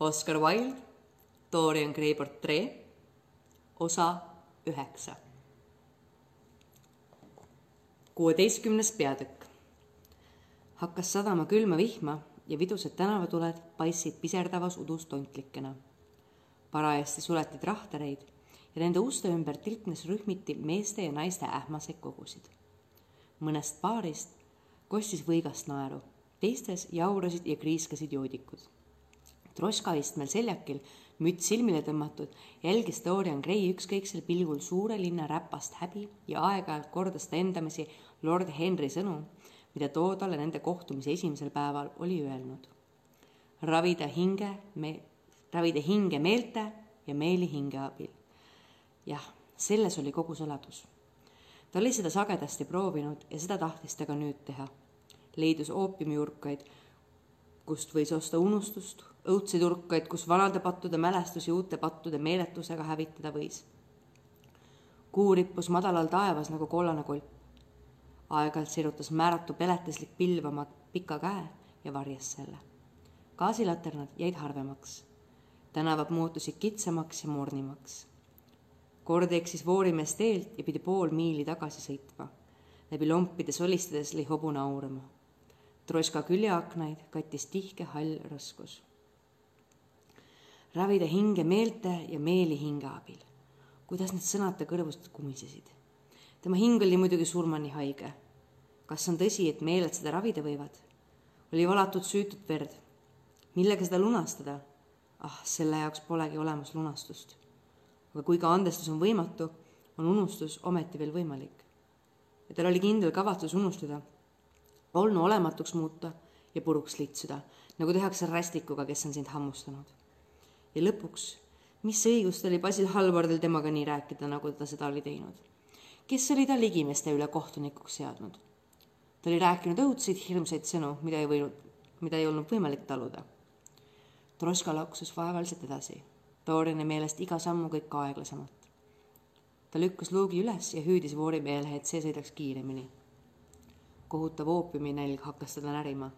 Oscar Wilde, Dorian Gray portree, osa üheksa. kuueteistkümnes peatükk. hakkas sadama külma vihma ja vidused tänavatuled paistsid piserdavas udus tontlikena. parajasti suleti trahtereid ja nende uste ümber tilknes rühmiti meeste ja naiste ähmaseid kogusid. mõnest paarist kostis võigast naeru, teistes jaurasid ja kriiskasid joodikud Troška istmel seljakil, müts silmile tõmmatud, jälgis Dorian Gray ükskõiksel pilgul suure linna räpast häbi ja aeg-ajalt kordas ta endamisi lord Henry sõnu, mida too talle nende kohtumise esimesel päeval oli öelnud. ravida hinge, me-, ravida hinge meelte ja meeli hinge abil. jah, selles oli kogu saladus. ta oli seda sagedasti proovinud ja seda tahtis ta ka nüüd teha. leidus oopiumiurkaid, kust võis osta unustust, õudseid urkaid, kus vanade pattude mälestusi uute pattude meeletusega hävitada võis. kuu rippus madalal taevas nagu kollane kolp. aeg-ajalt sirutas määratu peletislik pilv oma pika käe ja varjas selle. gaasilaternad jäid harvemaks. tänavad muutusid kitsamaks ja mornimaks. kord eksis voorimees teelt ja pidi pool miili tagasi sõitma. läbi lompide solistades lõi hobune aurama. Troška küljeaknaid kattis tihke hall rõskus ravida hinge meelte ja meeli hinge abil. kuidas need sõnad ta kõrvust kumisesid. tema hing oli muidugi surmani haige. kas on tõsi, et meeled seda ravida võivad? oli valatud süütut verd. millega seda lunastada? ah, selle jaoks polegi olemas lunastust. aga kui ka andestus on võimatu, on unustus ometi veel võimalik. ja tal oli kindel kavatsus unustada, olnu olematuks muuta ja puruks litsuda, nagu tehakse rästikuga, kes on sind hammustanud ja lõpuks, mis õigust oli Basil Halvardil temaga nii rääkida, nagu ta seda oli teinud? kes oli ta ligimeste üle kohtunikuks seadnud? ta oli rääkinud õudseid hirmsaid sõnu, mida ei võinud, mida ei olnud võimalik taluda. Troška laksus vaevaliselt edasi, Doriani meelest iga sammu kõik aeglasemalt. ta lükkas luugi üles ja hüüdis voorimehele, et see sõidaks kiiremini. kohutav oopiuminälg hakkas teda närima.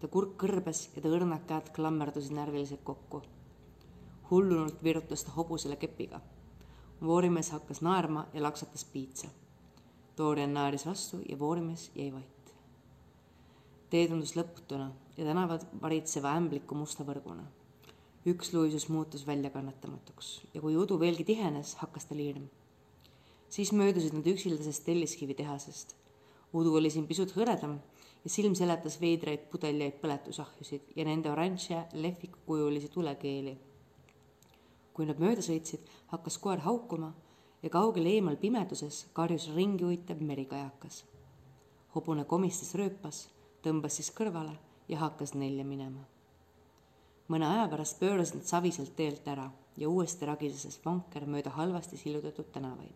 ta kurk kõrbes ja ta õrnad käed klammerdusid närviliselt kokku hullunult virutas ta hobusele kepiga. voorimees hakkas naerma ja laksatas piitsa. Dorian naeris vastu ja voorimees jäi vait. tee tundus lõputuna ja tänavad varitseva ämbliku musta võrguna. üks luisus muutus väljakannatamatuks ja kui udu veelgi tihenes, hakkas tal hirm. siis möödusid nad üksildasest telliskivi tehasest. udu oli siin pisut hõredam ja silm seletas veidraid pudeljaid põletusahjusid ja nende oranže lehvikukujulisi tulekeeli kui nad mööda sõitsid, hakkas koer haukuma ja kaugel eemal pimeduses karjus ringi uitev merikajakas. hobune komistas rööpas, tõmbas siis kõrvale ja hakkas nelja minema. mõne aja pärast pöörasid nad saviselt teelt ära ja uuesti ragises vanker mööda halvasti sillutatud tänavaid.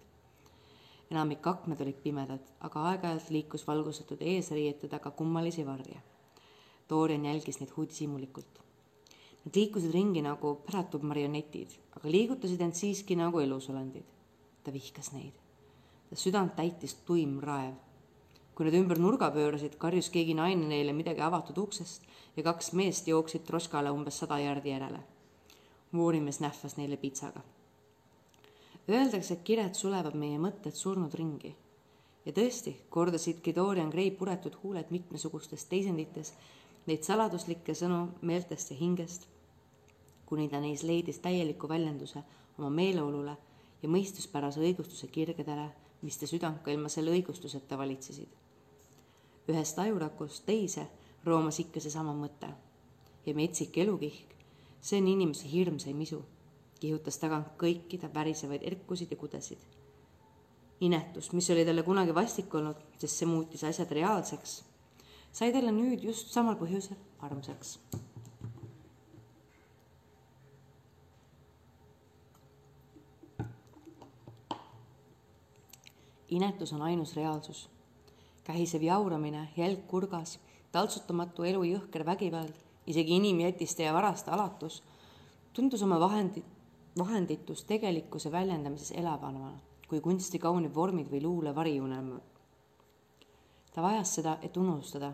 enamik aknad olid pimedad, aga aeg-ajalt liikus valgustatud eesriiete taga kummalisi varje. Dorian jälgis neid uudishimulikult Nad liikusid ringi nagu päratud marionetid, aga liigutasid end siiski nagu elusolendid. ta vihkas neid. ta südant täitis tuim raev. kui nad ümber nurga pöörasid, karjus keegi naine neile midagi avatud uksest ja kaks meest jooksid Troškale umbes sada jaardi järele. voorimees nähvas neile pitsaga. Öeldakse, et kired sulevad meie mõtted surnud ringi ja tõesti, kordasidki Dorian Gray puretud huuled mitmesugustes teisendites neid saladuslikke sõnu meeltest ja hingest, kuni ta neis leidis täieliku väljenduse oma meeleolule ja mõistuspärase õigustuse kirgedele, mis ta südant ka ilma selle õigustuseta valitsesid. ühest ajurakust teise roomas ikka seesama mõte ja metsik elukihk, see on inimese hirmsaim isu, kihutas tagant kõiki ta värisevaid erkusid ja kudesid. inetus, mis oli talle kunagi vastik olnud, sest see muutis asjad reaalseks sai talle nüüd just samal põhjusel armsaks. Inetus on ainus reaalsus. kähisev jauramine, jälg kurgas, taltsutamatu elu jõhker vägivald, isegi inimjätiste ja varaste alatus tundus oma vahendi, vahenditus tegelikkuse väljendamises elavana kui kunsti kaunid vormid või luule variunelmad ta vajas seda, et unustada.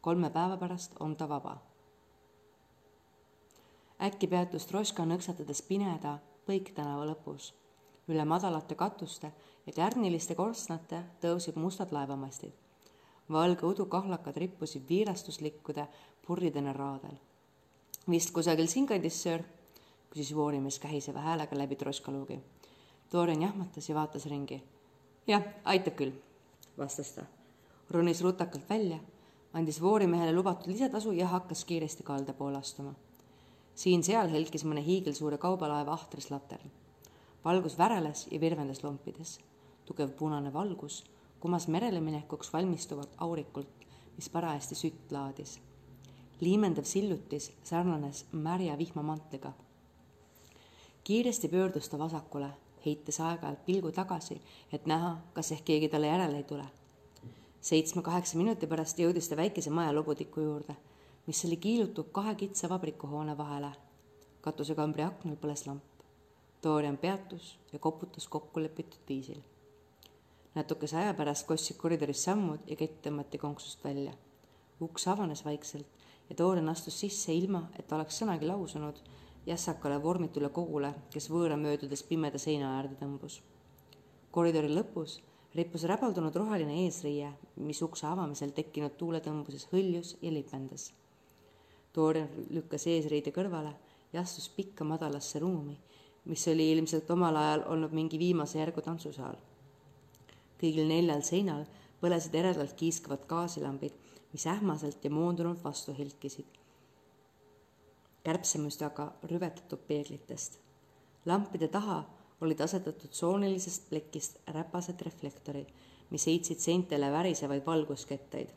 kolme päeva pärast on ta vaba. äkki peatus Troška nõksatades pimeda Põiktänava lõpus. üle madalate katuste ja kärniliste korstnate tõusid mustad laevamastid. valge udukahlakad rippusid viirastuslikkude purridena raadel. vist kusagil siinkandis, söör? küsis voorimees kähiseva häälega läbi troškaluugi. Dorian jahmatas ja vaatas ringi. jah, aitab küll, vastas ta. ronis rutakalt välja, andis voorimehele lubatud lisatasu ja hakkas kiiresti kalda poole astuma. siin-seal helkis mõne hiigelsuure kaubalaeva ahtris latern. valgus väreles ja virvendas lompides. Tugev punane valgus kumas merele minekuks valmistuvat aurikult, mis parajasti sütt laadis. liimendav sillutis sarnanes märja vihmamantliga kiiresti pöördus ta vasakule, heites aeg-ajalt pilgu tagasi, et näha, kas ehk keegi talle järele ei tule. seitsme-kaheksa minuti pärast jõudis ta väikese maja lobutiku juurde, mis oli kiilutud kahe kitsa vabrikuhoone vahele. katusekambri aknal põles lamp. Dorian peatus ja koputas kokkulepitud viisil. Natukese aja pärast kostsid koridoris sammud ja kett tõmmati konksust välja. uks avanes vaikselt ja Dorian astus sisse ilma, et oleks sõnagi lausunud jässakale vormitule kogule, kes võõra möödudes pimeda seina äärde tõmbus. koridori lõpus rippus räbaldunud roheline eesriie, mis ukse avamisel tekkinud tuuletõmbuses hõljus ja lipendas. Dorian lükkas eesriide kõrvale ja astus pikka madalasse ruumi, mis oli ilmselt omal ajal olnud mingi viimase järgu tantsusaal. Kõigil neljal seinal põlesid eredalt kiiskavad gaasilambid, mis ähmaselt ja moondunult vastu hilkisid kärbsemust aga rüvetatud peeglitest. lampide taha olid asetatud soonilisest plekist räpased reflektorid, mis heitsid seintele värisevaid valguskettaid.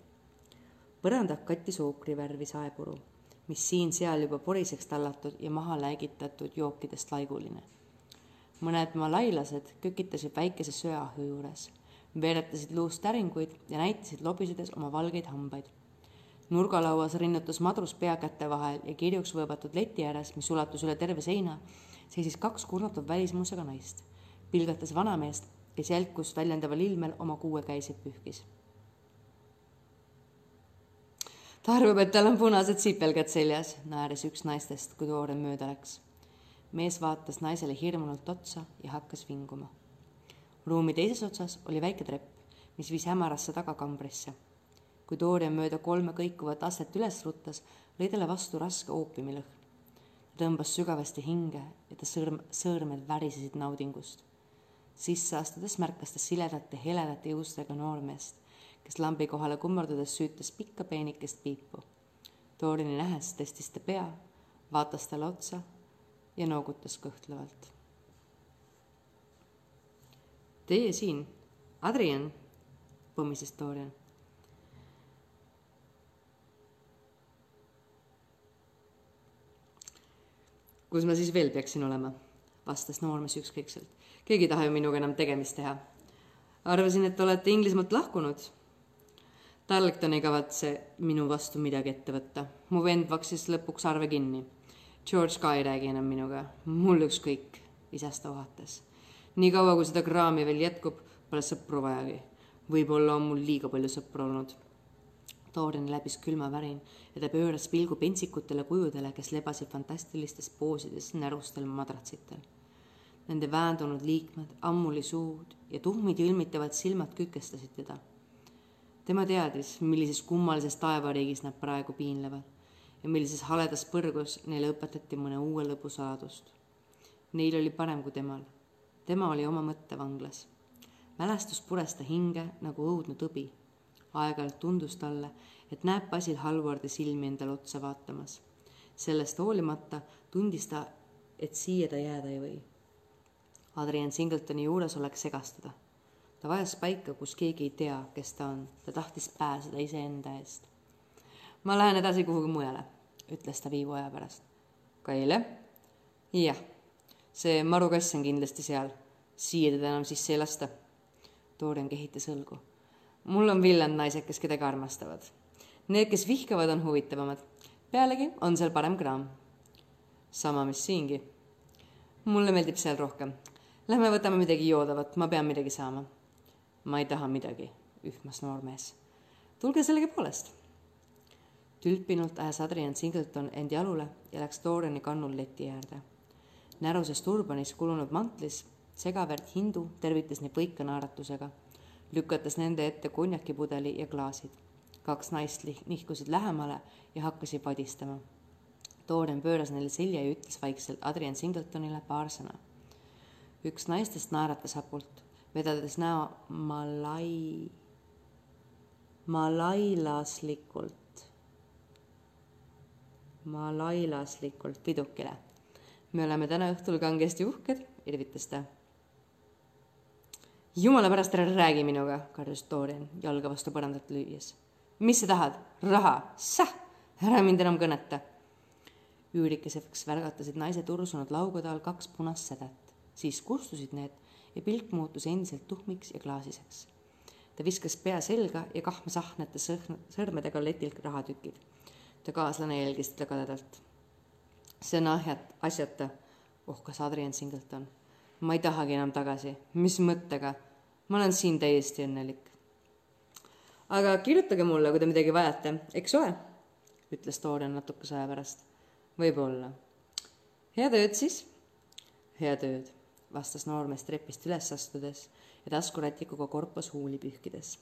põrandat kattis ookrivärvi saepuru, mis siin-seal juba poriseks tallatud ja maha läigitatud jookidest laiguline. mõned malailased kükitasid väikese söeahju juures, veeretasid luust täringuid ja näitasid lobisedes oma valgeid hambaid nurgalauas rinnutas madrus pea käte vahel ja kirjuks võõbatud leti ääres, mis ulatus üle terve seina, seisis kaks kurnatud välismusega naist. pilgatas vanameest, kes jälkust väljendaval ilmel oma kuuekäiseid pühkis. ta arvab, et tal on punased sipelgad seljas, naeris üks naistest, kui Tooren mööda läks. mees vaatas naisele hirmunult otsa ja hakkas vinguma. Ruumi teises otsas oli väike trepp, mis viis hämarasse tagakambrisse kui Dorian mööda kolme kõikuvat astet üles ruttas, lõi talle vastu raske oopiumilõhn. ta tõmbas sügavasti hinge ja ta sõrm, sõõrmed värisesid naudingust. sisse astudes märkas ta siledate heledate juustega noormeest, kes lambi kohale kummardudes süütas pikka peenikest piipu. Doriani nähes tõstis ta pea, vaatas talle otsa ja noogutas kõhtlevalt. Teie siin, Adrian, pommises Dorian kus ma siis veel peaksin olema? vastas noormees ükskõikselt. keegi ei taha ju minuga enam tegemist teha. arvasin, et olete Inglismaalt lahkunud. Tarleton ei kavatse minu vastu midagi ette võtta. mu vend maksis lõpuks arve kinni. George ka ei räägi enam minuga. mul ükskõik, isas ta ohates. Niikaua, kui seda kraami veel jätkub, pole sõpru vajagi. võib-olla on mul liiga palju sõpru olnud Dorian läbis külmavärin ja ta pööras pilgu pentsikutele kujudele, kes lebasid fantastilistes poosides närustel madratsitel. Nende väändunud liikmed, ammuli suud ja tuhmid ilmitavad silmad kükestasid teda. tema teadis, millises kummalises taevariigis nad praegu piinlevad ja millises haledas põrgus neile õpetati mõne uue lõbu saladust. Neil oli parem kui temal. Tema oli oma mõttevanglas. mälestus pures ta hinge nagu õudne tõbi aeg-ajalt tundus talle, et näeb Basil Hallwardi silmi endale otsa vaatamas. sellest hoolimata tundis ta, et siia ta jääda ei või. Adrian Singletoni juuresolek segastada. ta vajas paika, kus keegi ei tea, kes ta on. ta tahtis pääseda iseenda eest. ma lähen edasi kuhugi mujale, ütles ta viivu aja pärast. Kaile? jah, see marukass on kindlasti seal. siia teda enam sisse ei lasta. Dorian kehitas õlgu mul on villand naised, kes kedagi armastavad. Need, kes vihkavad, on huvitavamad. pealegi on seal parem kraam. sama, mis siingi. mulle meeldib seal rohkem. Lähme võtame midagi joodavat, ma pean midagi saama. ma ei taha midagi, ühmas noormees. tulge sellegipoolest. tülpinult ajas Adrian Singleton end jalule ja läks Doriani kannul leti äärde. Näruses turbanis kulunud mantlis segaväärt hindu tervitas neid võika naeratusega, lükates nende ette konjakipudeli ja klaasid. kaks naist nihkusid lähemale ja hakkasid vadistama. Dorian pööras neile selja ja ütles vaikselt Adrian Singletonile paar sõna. üks naistest naeratas hapult, vedades näo malai, malailaslikult malailaslikult pidukile. Me oleme täna õhtul kangesti uhked, irvitas ta. jumala pärast ära räägi minuga, karjus Dorian jalga vastu põrandat lüües. mis sa tahad, raha, säh, ära mind enam kõneta. üürikeseks värgatasid naise tursunud laugade all kaks punast sädet, siis kustusid need ja pilk muutus endiselt tuhmiks ja klaasiseks. ta viskas pea selga ja kahmas ahnete sõrmedega letilt rahatükid ta kaaslane jälgis teda kadedalt. Ahjat, asjata, ohkas Adrian Singleton. ma ei tahagi enam tagasi, mis mõttega? ma olen siin täiesti õnnelik. aga kirjutage mulle, kui te midagi vajate, eks ole? ütles Dorian natukese aja pärast. võib-olla. head ööd siis. head ööd, vastas noormees trepist üles astudes ja taskurätikuga korpus huuli pühkides.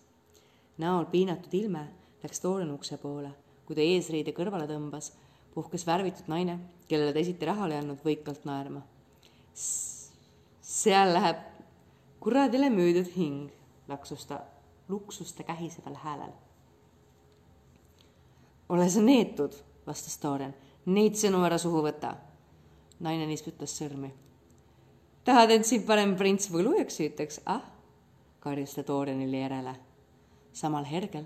näol piinatud ilme läks Dorian ukse poole kui ta eesriide kõrvale tõmbas, puhkes värvitud naine, kellele ta esiti rahale andnud, võikalt naerma. seal läheb kuradile müüdud hing, laksus ta luksuste kähiseval häälel. ole sa neetud, vastas Dorian, neid sõnu ära suhu võta. naine nisputas sõrmi. tahad, et sind parem prints võlujaks süütaks, ah? karjus ta Dorianile järele. samal hergel,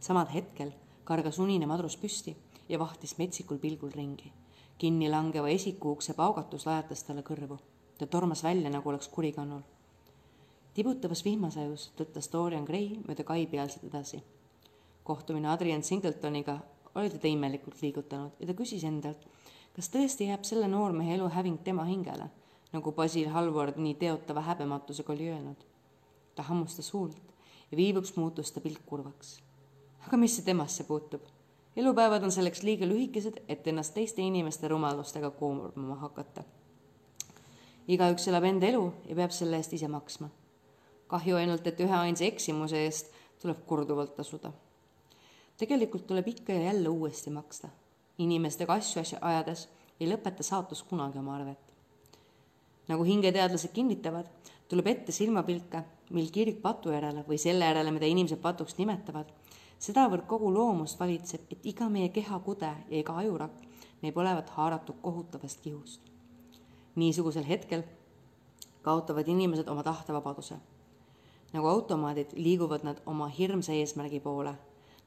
samal hetkel kargas unine madrus püsti ja vahtis metsikul pilgul ringi. kinni langeva esiku ukse paugatus lajatas talle kõrvu. ta tormas välja, nagu oleks kurikannul. tibutavas vihmasajus tõttas Dorian Gray mööda kai pealselt edasi. kohtumine Adrian Singletoniga oli teda imelikult liigutanud ja ta küsis endalt, kas tõesti jääb selle noormehe elu häving tema hingele, nagu Basil Hallward nii teotava häbematusega oli öelnud. ta hammustas huult ja viivuks muutus ta pilk kurvaks aga mis see temasse puutub? Elupäevad on selleks liiga lühikesed, et ennast teiste inimeste rumalustega koormama hakata. igaüks elab enda elu ja peab selle eest ise maksma. kahju ainult, et üheainsa eksimuse eest tuleb korduvalt tasuda. tegelikult tuleb ikka ja jälle uuesti maksta. inimestega asju ajades ei lõpeta saatus kunagi oma arvet. nagu hingeteadlased kinnitavad, tuleb ette silmapilke, mil kirg patu järele või selle järele, mida inimesed patuks nimetavad sedavõrd kogu loomust valitseb, et iga meie kehakude ja iga ajurakk näib olevat haaratud kohutavast kihust. niisugusel hetkel kaotavad inimesed oma tahtevabaduse. nagu automaadid liiguvad nad oma hirmsa eesmärgi poole.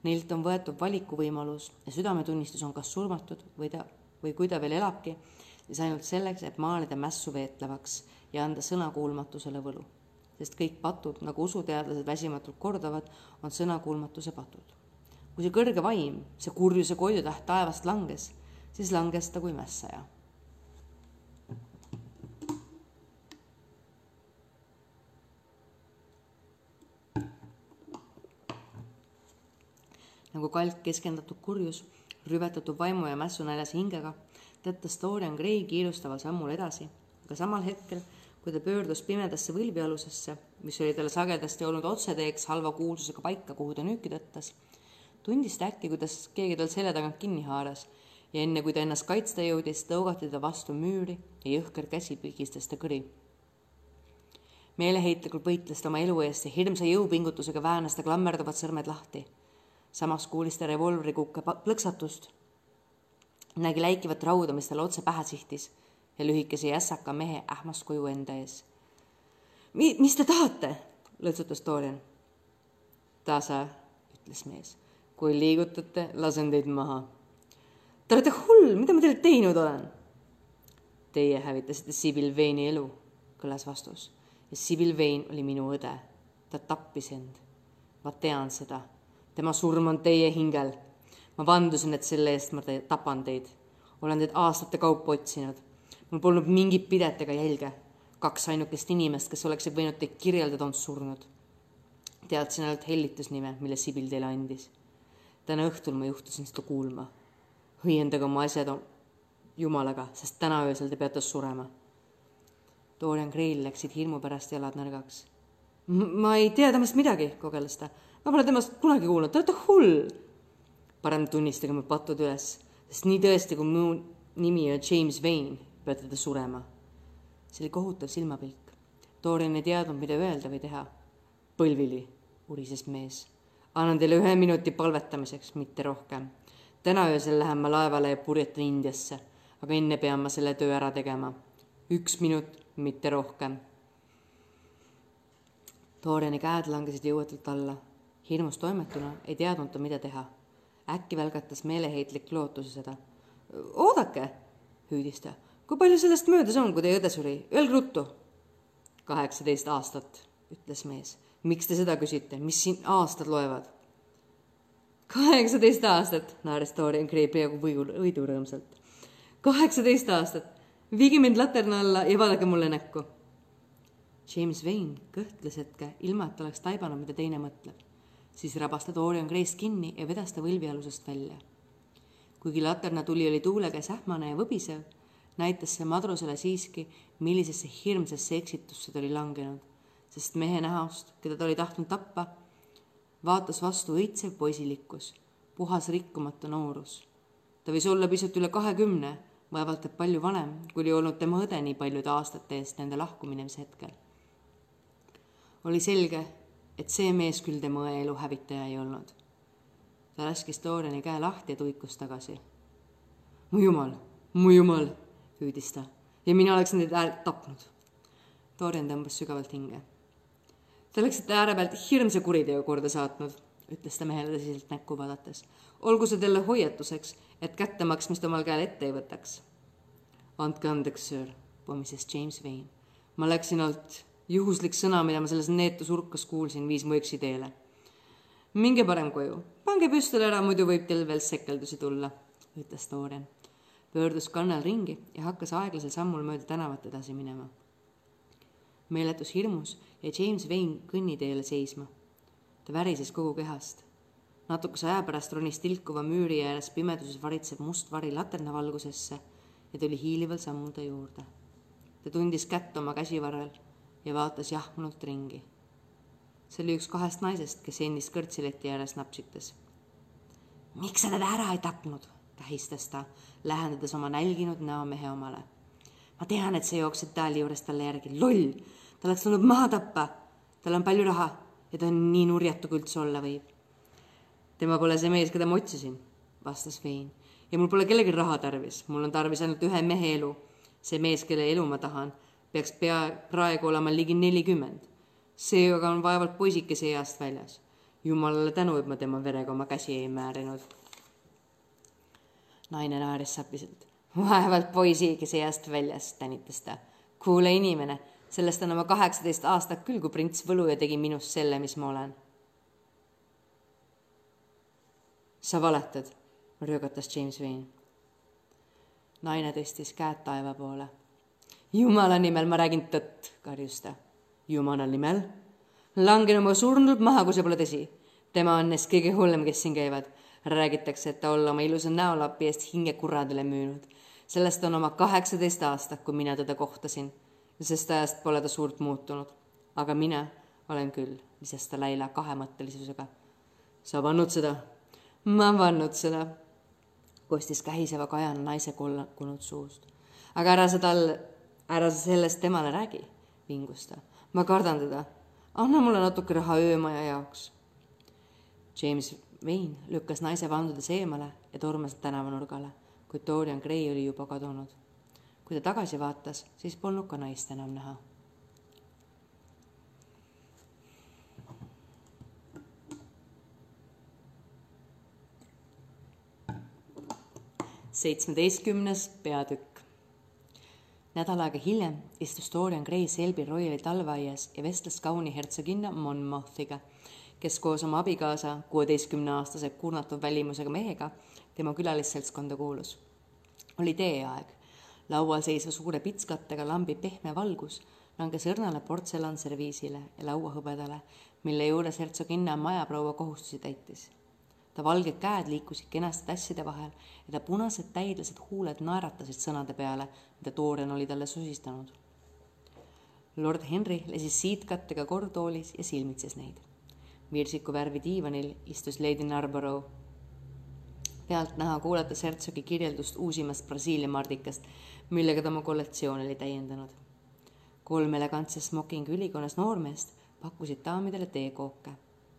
Neilt on võetud valikuvõimalus ja südametunnistus on kas surmatud või ta, või kui ta veel elabki, siis ainult selleks, et maalida mässu veetlevaks ja anda sõnakuulmatusele võlu sest kõik patud, nagu usuteadlased väsimatult kordavad, on sõnakuulmatuse patud. kui see kõrge vaim, see kurjuse koidutäht taevast langes, siis langes ta kui mässaja. nagu kalk keskendatud kurjus, rüvetatud vaimu ja mässunäljas hingega, tõttas Dorian Gray kiirustaval sammul edasi, aga samal hetkel kui ta pöördus pimedasse võlvialusesse, mis oli talle sagedasti olnud otseteeks halva kuulsusega paika, kuhu ta nüüki tõttas, tundis ta äkki, kuidas keegi tal selja tagant kinni haaras ja enne, kui ta ennast kaitsta jõudis, tõugati ta vastu müüri ja jõhker käsi pigistas ta kõri. meeleheitlikult võitles ta oma elu eest ja hirmsa jõupingutusega väänas ta klammerduvad sõrmed lahti. samas kuulis ta revolvri kukke plõksatust, nägi läikivat rauda, mis talle otse pähe sihtis ja lühikese jässaka mehe ähmast kuju enda ees. Mi-, mis te tahate? lõõtsutas Dorian. tasa, ütles mees. kui liigutate, lasen teid maha. Te olete hull, mida ma teile teinud olen? Teie hävitasite Sibyl Vane'i elu, kõlas vastus. ja Sibyl Vane oli minu õde. ta tappis end. ma tean seda. tema surm on teie hingel. ma vandusin, et selle eest ma te tapan teid. olen teid aastate kaupa otsinud mul polnud mingit pidet ega jälge. kaks ainukest inimest, kes oleksid võinud teid kirjeldada, on surnud. teadsin ainult hellitusnime, mille Sibil teile andis. täna õhtul ma juhtusin seda kuulma. õiendage oma asjad jumalaga, sest täna öösel te peate surema. Dorian Gray'l läksid hirmu pärast jalad nõrgaks. ma ei tea temast midagi, kogeles ta. ma pole temast kunagi kuulnud, te olete hull. parem tunnistage mu patud üles, sest nii tõesti, kui mu nimi on James Vane, peate te surema. see oli kohutav silmapilk. Dorian ei teadnud, mida öelda või teha. põlvili, urises mees. annan teile ühe minuti palvetamiseks, mitte rohkem. täna öösel lähen ma laevale ja purjetan Indiasse, aga enne pean ma selle töö ära tegema. üks minut, mitte rohkem. Doriani käed langesid jõuetult alla. hirmus toimetuna ei teadnud ta, mida teha. äkki välgatas meeleheitlik lootuse seda. oodake, hüüdis ta. Kui palju sellest möödas on, kui teie õde suri? Öelge ruttu. kaheksateist aastat, ütles mees. miks te seda küsite, mis siin aastad loevad? kaheksateist aastat, naeris Dorian Gray peaaegu võidu, võidurõõmsalt. kaheksateist aastat, viige mind laterna alla ja vaadake mulle näkku James Vane kõhkles hetke, ilma et oleks taibanud, mida teine mõtleb. siis rabas ta Dorian Gray'st kinni ja vedas ta võlvialusest välja. kuigi laterna tuli oli tuule käes ähmane ja võbisev, näitas see madrusele siiski, millisesse hirmsasse eksitusse ta oli langenud, sest mehe näost, keda ta oli tahtnud tappa, vaatas vastu õitsev poisilikkus, puhas rikkumatu noorus. ta võis olla pisut üle kahekümne, vaevalt et palju vanem, kui oli olnud tema õde nii paljude aastate eest nende lahkuminemise hetkel oli selge, et see mees küll tema õe elu hävitaja ei olnud. ta laskis Doriani käe lahti ja tuikus tagasi. mu jumal, mu jumal, hüüdis ta ja mina oleksin teid äärt tapnud. Dorian tõmbas sügavalt hinge. Te oleksite ääre pealt hirmsa kuriteo korda saatnud, ütles ta mehele tõsiselt näkku vaadates. olgu see teile hoiatuseks, et kättemaksmist omal käel ette ei võtaks. andke andeks, söör, pommises James Vane. ma läksin alt juhuslik sõna, mida ma selles neetus urkas kuulsin, viis mu eksiteele. minge parem koju, pange püstol ära, muidu võib teil veel sekeldusi tulla, ütles Dorian. Pöördus kannel ringi ja hakkas aeglasel sammul mööda tänavat edasi minema. meeletus hirmus jäi James Vane kõnniteele seisma. ta värises kogu kehast. natukese aja pärast ronis tilkuva müüri ääres pimeduses varitsev must vari laternavalgusesse ja tuli hiilival sammul ta juurde. ta tundis kätt oma käsivarrel ja vaatas jahmunult ringi. see oli üks kahest naisest, kes ennist kõrtsileti ääres napsitas. miks sa teda ära ei tapnud, tähistas ta, lähendades oma nälginud näo mehe omale. ma tean, et sa jooksed Dali juures talle järgi, loll, ta oleks tulnud maha tappa. tal on palju raha ja ta on nii nurjatu, kui üldse olla võib. tema pole see mees, keda ma otsisin, vastas Vein. ja mul pole kellelgi raha tarvis, mul on tarvis ainult ühe mehe elu. see mees, kelle elu ma tahan peaks pea, praegu olema ligi nelikümmend. see aga on vaevalt poisikese east väljas. jumalale tänu, et ma tema verega oma käsi ei määrinud. Naine naeris sapiselt. vaevalt poisikese east väljas, tänitas ta. kuule, inimene, sellest on oma kaheksateist aastat küll, kui prints Võluja tegi minust selle, mis ma olen. sa valetad, röögatas James Vane. naine tõstis käed taeva poole jumala nimel ma räägin tõtt, karjus ta. jumala nimel? langen oma surnult maha, kui see pole tõsi. tema on neist kõige hullem, kes siin käivad. Räägitakse, et ta olla oma ilusa näolapi eest hinge kuradele müünud. sellest on oma kaheksateist aastat, kui mina teda kohtasin. sest ajast pole ta suurt muutunud. aga mina olen küll, lisas ta Laila kahemõttelisusega. sa pannud seda? ma pannud seda, kostis kähiseva kajana naise kolkunud suust. aga ära sa talle ära sa sellest temale räägi, vingus ta. ma kardan teda. anna mulle natuke raha öömaja jaoks. James Wayne lükkas naise vandudes eemale ja tormas tänavanurgale, kuid Dorian Gray oli juba kadunud. kui ta tagasi vaatas, siis polnud ka naist enam näha. Seitsmeteistkümnes peatükk. Nädal aega hiljem istus Dorian Gray Selby Royali talveaias ja vestles kauni hertsoginna Monmouthiga, kes koos oma abikaasa, kuueteistkümneaastase kurnatud välimusega mehega tema külalisseltskonda kuulus. oli teeaeg. laual seisva suure pitskattega lambi pehme valgus langes õrnale portselanserviisile ja lauahõbedale, mille juures hertsoginna majaproua kohustusi täitis. ta valged käed liikusid kenasti tasside vahel ja ta punased täidlased huuled naeratasid sõnade peale, mida Dorian oli talle sosistanud. lord Henry lesis siidkattega kordtoolis ja silmitses neid. Virsiku värvi diivanil istus Lady Narborough. pealtnäha kuulates hertsogi kirjeldust uusimast Brasiilia mardikast, millega ta oma kollektsiooni oli täiendanud. kolm elegantses smokingi ülikonnas noormeest pakkusid daamidele teekooke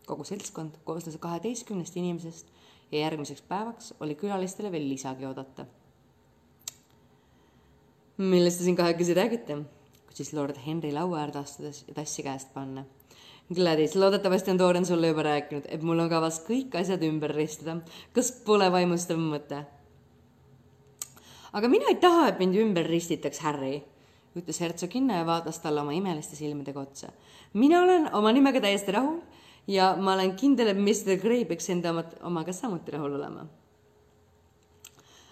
kogu seltskond koosnes kaheteistkümnest inimesest ja järgmiseks päevaks oli külalistele veel lisagi oodata. millest te siin kahekesi räägite? küsis lord Henry laua äärde astudes ja tassi käest panna. Gladys, loodetavasti on Dorian sulle juba rääkinud, et mul on kavas kõik asjad ümber ristada. kas pole vaimustav mõte? aga mina ei taha, et mind ümber ristitaks, Harry, ütles hertsoginna ja vaatas talle oma imeliste silmadega otsa. mina olen oma nimega täiesti rahul ja ma olen kindel, et Mr Gray peaks enda oma, omaga samuti rahul olema.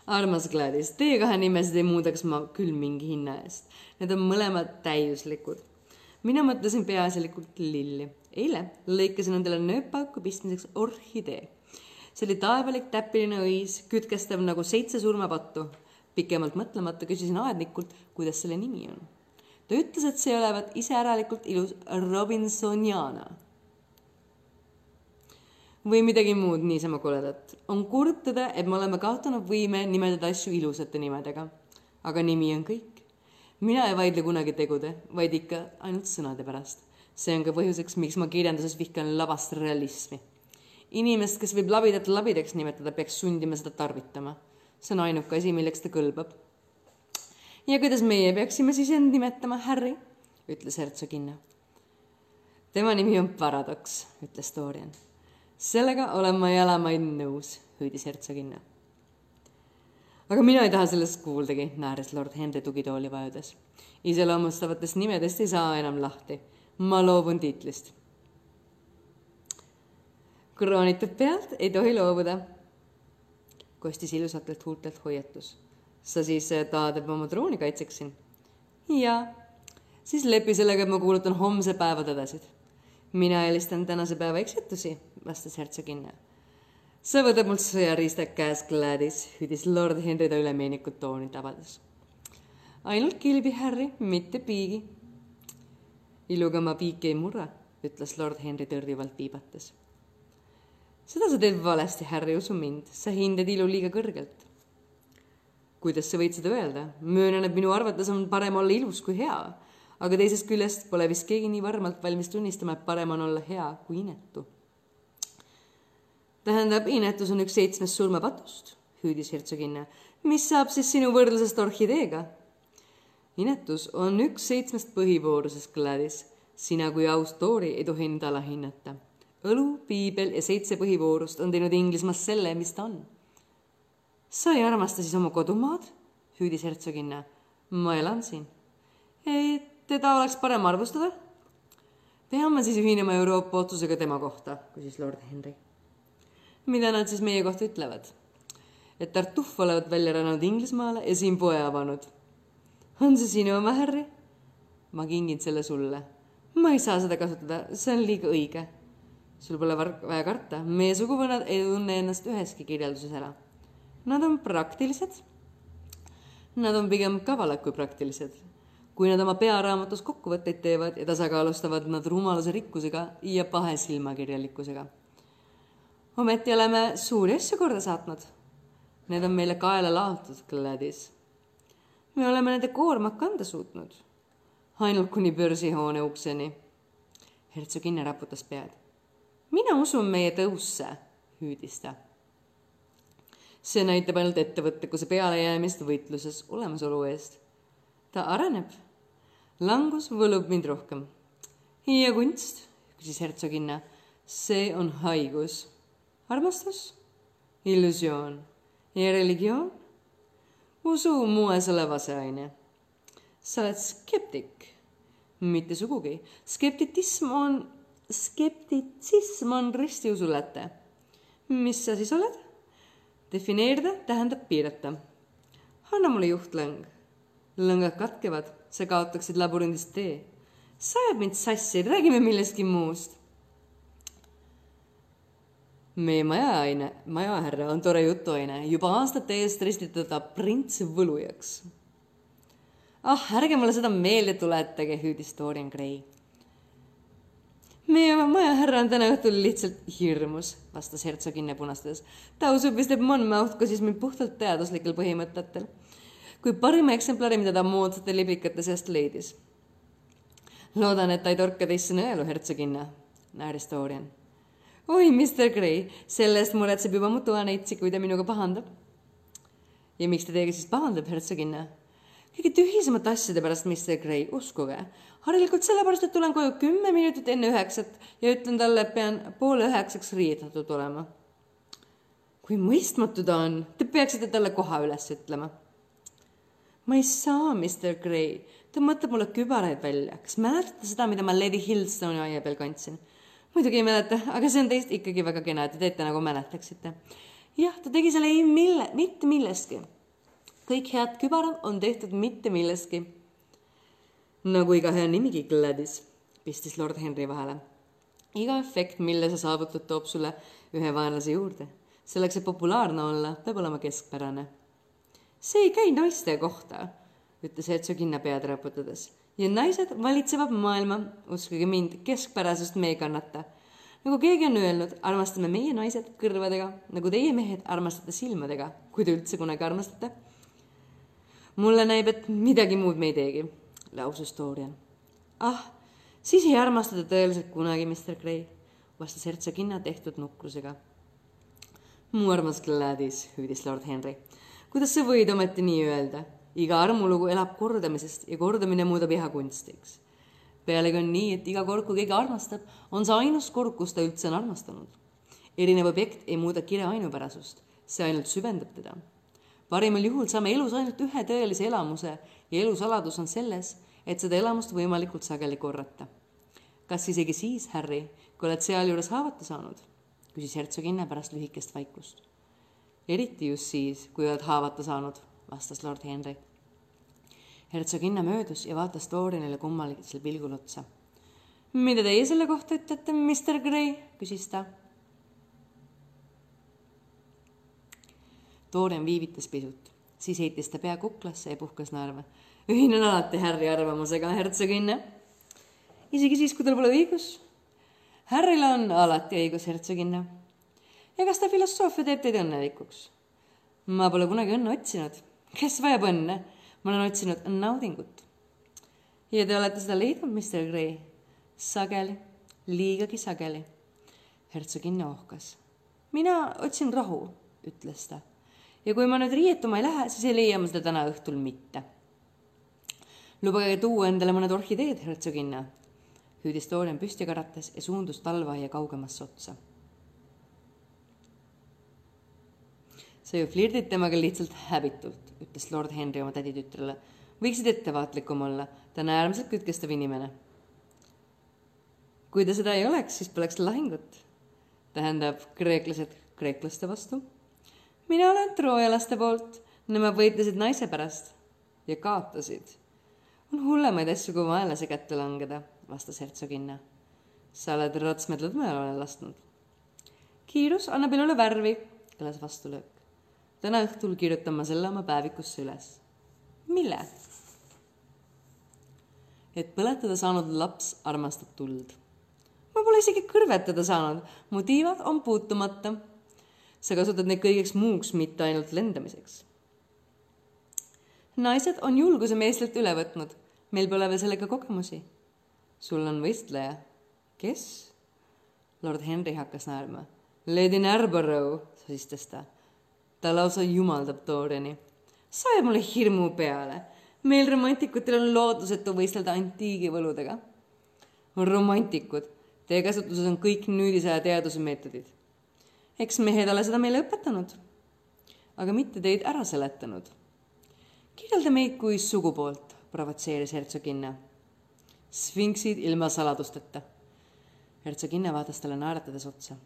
armas Gladys, teie kahe nimesid ei muudaks ma küll mingi hinna eest. Need on mõlemad täiuslikud. Mina mõtlesin peaasjalikult lilli. eile lõikasin endale nööpauku pistmiseks orhidee. see oli taevalik täpiline õis, kütkestav nagu seitse surmapattu. pikemalt mõtlemata küsisin aednikult, kuidas selle nimi on. ta ütles, et see olevat iseäralikult ilus Robinsoniana või midagi muud niisama koledat. on kurb tõde, et me oleme kaotanud võime nimetada asju ilusate nimedega. aga nimi on kõik. Mina ei vaidle kunagi tegude, vaid ikka ainult sõnade pärast. see on ka põhjuseks, miks ma kirjanduses vihkan labast realismi. inimest, kes võib labidat labidaks nimetada, peaks sundima seda tarvitama. see on ainuke asi, milleks ta kõlbab. ja kuidas meie peaksime siis end nimetama, Harry? ütles hertsoginna. tema nimi on Paradoks, ütles Dorian sellega olen ma jalamaid nõus, hüüdis hertsoginna. Aga mina ei taha sellest kuuldagi, naeris lord Henry tugitooli vajudes. iseloomustavatest nimedest ei saa enam lahti. ma loobun tiitlist. kroonitud pealt ei tohi loobuda, kostis ilusatelt huultelt hoiatus. sa siis eh, tahad, et ma oma trooni kaitseksin? jaa, siis lepi sellega, et ma kuulutan homse päeva tõdesid mina eelistan tänase päeva eksitusi, vastas hertsoginna. Sa võtad mult sõjariistad käes, Gladys, hüüdis lord Henry ta ülemeenikut tooni tabades. ainult kilbi, Harry, mitte piigi. iluga ma piiki ei murra, ütles lord Henry tõrjuvalt viibates. seda sa teed valesti, Harry, usu mind, sa hindad ilu liiga kõrgelt. kuidas sa võid seda öelda? möönan, et minu arvates on parem olla ilus kui hea aga teisest küljest pole vist keegi nii varmalt valmis tunnistama, et parem on olla hea kui inetu. Tähendab, inetus on üks seitsmest surmapatust, hüüdis hertsoginna. mis saab siis sinu võrdlusest orhideega? inetus on üks seitsmest põhivoorusest, Gladys. sina kui aus toori ei tohi nüüd alahinnata. õlu, piibel ja seitse põhivoorust on teinud Inglismaast selle, mis ta on. sa ei armasta siis oma kodumaad? hüüdis hertsoginna. ma elan siin. et teda oleks parem arvustada? peame siis ühinema Euroopa otsusega tema kohta, küsis lord Henry. Mida nad siis meie kohta ütlevad? et Tartuffe olevat välja rännanud Inglismaale ja siin poe avanud. on see sinu oma, Harry? ma kingin selle sulle. ma ei saa seda kasutada, see on liiga õige. sul pole vaja karta, meie suguvõnad ei tunne ennast üheski kirjelduses ära. Nad on praktilised. Nad on pigem kavalad kui praktilised kui nad oma pearaamatus kokkuvõtteid teevad ja tasakaalustavad nad rumaluse rikkusega ja pahe silmakirjalikkusega. Ometi oleme suuri asju korda saatnud. Need on meile kaela laotud, Gladys. me oleme nende koormat kanda suutnud. ainult kuni börsihoone ukseni. hertsoginna raputas pead. mina usun meie tõusse, hüüdis ta. see näitab ainult ettevõtlikkuse pealejäämist võitluses olemasolu eest. ta areneb langus võlub mind rohkem. ja kunst, küsis hertsoginna, see on haigus. Armastus, illusioon ja religioon, usu moes olev aseaine. sa oled skeptik, mitte sugugi. skeptitism on, skeptitsism on ristiusuläte. mis sa siis oled? defineerida tähendab piirata. anna mulle juhtlõng. lõngad katkevad sa kaotaksid labürindis tee. sa ajad mind sassi, räägime millestki muust. Meie majaaine, majahärra on tore jutuaine, juba aastate eest ristiti teda prints võlujaks. ah, ärge mulle seda meelde tuletage, hüüdis Dorian Gray. meie majahärra on täna õhtul lihtsalt hirmus, vastas hertsoginne punastades. ta usub vist, et Monmouth küsis mind puhtalt teaduslikel põhimõtetel, kui parima eksemplari, mida ta moodsate liblikate seast leidis. loodan, et ta ei torka teisse nõelu, hertsoginne, nääris Dorian oi, Mr Gray, selle eest muretseb juba mu toaneitsi, kui ta minuga pahandab. ja miks ta teiega siis pahandab, hertsoginna? kõige tühisemate asjade pärast, Mr Gray, uskuge. harilikult sellepärast, et tulen koju kümme minutit enne üheksat ja ütlen talle, et pean poole üheksaks riietatud olema. kui mõistmatu ta on, te peaksite talle koha üles ütlema. ma ei saa, Mr Gray, ta mõtleb mulle kübaraid välja. kas mäletate seda, mida ma Lady Hillstone'i aia peal kandsin? Muidugi ei mäleta, aga see on teist ikkagi väga kena, et te teete nagu mäletaksite. jah, ta tegi selle ei mille, mitte millestki. kõik head kübarad on tehtud mitte millestki. nagu iga hea nimigi Gladys, pistis lord Henry vahele. iga efekt, mille sa saavutad, toob sulle ühe vaenlase juurde. selleks, et populaarne olla, peab olema keskpärane. see ei käi naiste kohta, ütles hertsoginna pead raputades ja naised valitsevad maailma, uskuge mind, keskpärasust me ei kannata. nagu keegi on öelnud, armastame meie naised kõrvadega, nagu teie mehed armastate silmadega, kui te üldse kunagi armastate. mulle näib, et midagi muud me ei teegi, lausus Dorian. ah, siis ei armasta te tõeliselt kunagi, Mr Gray, vastas hertsoginna tehtud nukrusega. mu armas Gladys, hüüdis lord Henry. kuidas sa võid ometi nii öelda? Iga armulugu elab kordamisest ja kordamine muudab iha kunstiks. pealegi on nii, et iga kord, kui keegi armastab, on see ainus kord, kus ta üldse on armastanud. erinev objekt ei muuda kire ainupärasust, see ainult süvendab teda. parimal juhul saame elus ainult ühe tõelise elamuse ja elu saladus on selles, et seda elamust võimalikult sageli korrata. kas isegi siis, Harry, kui oled sealjuures haavata saanud? küsis hertsoginne pärast lühikest vaikust. eriti just siis, kui oled haavata saanud, vastas lord Henry hertsoginna möödus ja vaatas Dorianile kummalisel pilgul otsa. mida teie selle kohta ütlete, Mr Gray? küsis ta. Dorian viivitas pisut, siis heitis ta pea kuklasse ja puhkas naerma. ühinen alati Harry arvamusega, hertsoginna. isegi siis, kui tal pole õigus. Harryl on alati õigus, hertsoginna. ja kas ta filosoofia teeb teid õnnelikuks? ma pole kunagi õnne otsinud. kes vajab õnne? Ma olen otsinud naudingut. ja te olete seda leidnud, Mr Gray? sageli, liigagi sageli. hertsoginna ohkas. mina otsin rahu, ütles ta. ja kui ma nüüd riietuma ei lähe, siis ei leia ma seda täna õhtul mitte. lubage tuua endale mõned orhideed, hertsoginna, hüüdis Dorian püsti karates ja suundus talveaia kaugemasse otsa sa ju flirdid temaga lihtsalt häbitult ütles lord Henry oma täditütrele. võiksid ettevaatlikum olla, ta on äärmiselt kütkestav inimene. kui ta seda ei oleks, siis poleks lahingut. tähendab, kreeklased kreeklaste vastu. mina olen troojalaste poolt, nemad võitlesid naise pärast ja kaotasid. on hullemaid asju, kui vaenlase kätte langeda, vastas hertsoginna. sa oled ratsmed lõdvele lasknud. kiirus annab elule värvi, kõlas vastulöök täna õhtul kirjutan ma selle oma päevikusse üles. mille? et põletada saanud laps armastab tuld. ma pole isegi kõrvetada saanud, mu tiivad on puutumata. sa kasutad neid kõigeks muuks, mitte ainult lendamiseks. naised on julguse meestelt üle võtnud, meil pole veel sellega kogemusi. sul on võistleja. kes? lord Henry hakkas naerma. Lady Narborough, sosistas ta ta lausa jumaldab Doriani. sa ajad mulle hirmu peale. meil romantikutel on lootusetu võistelda antiigivõludega. romantikud, teie käsutuses on kõik nüüdisaja teaduse meetodid. eks mehed ole seda meile õpetanud, aga mitte teid ära seletanud. kirjelda meid kui sugupoolt, provotseeris hertsoginna. Sfinksid ilma saladusteta. hertsoginna vaatas talle naeratades otsa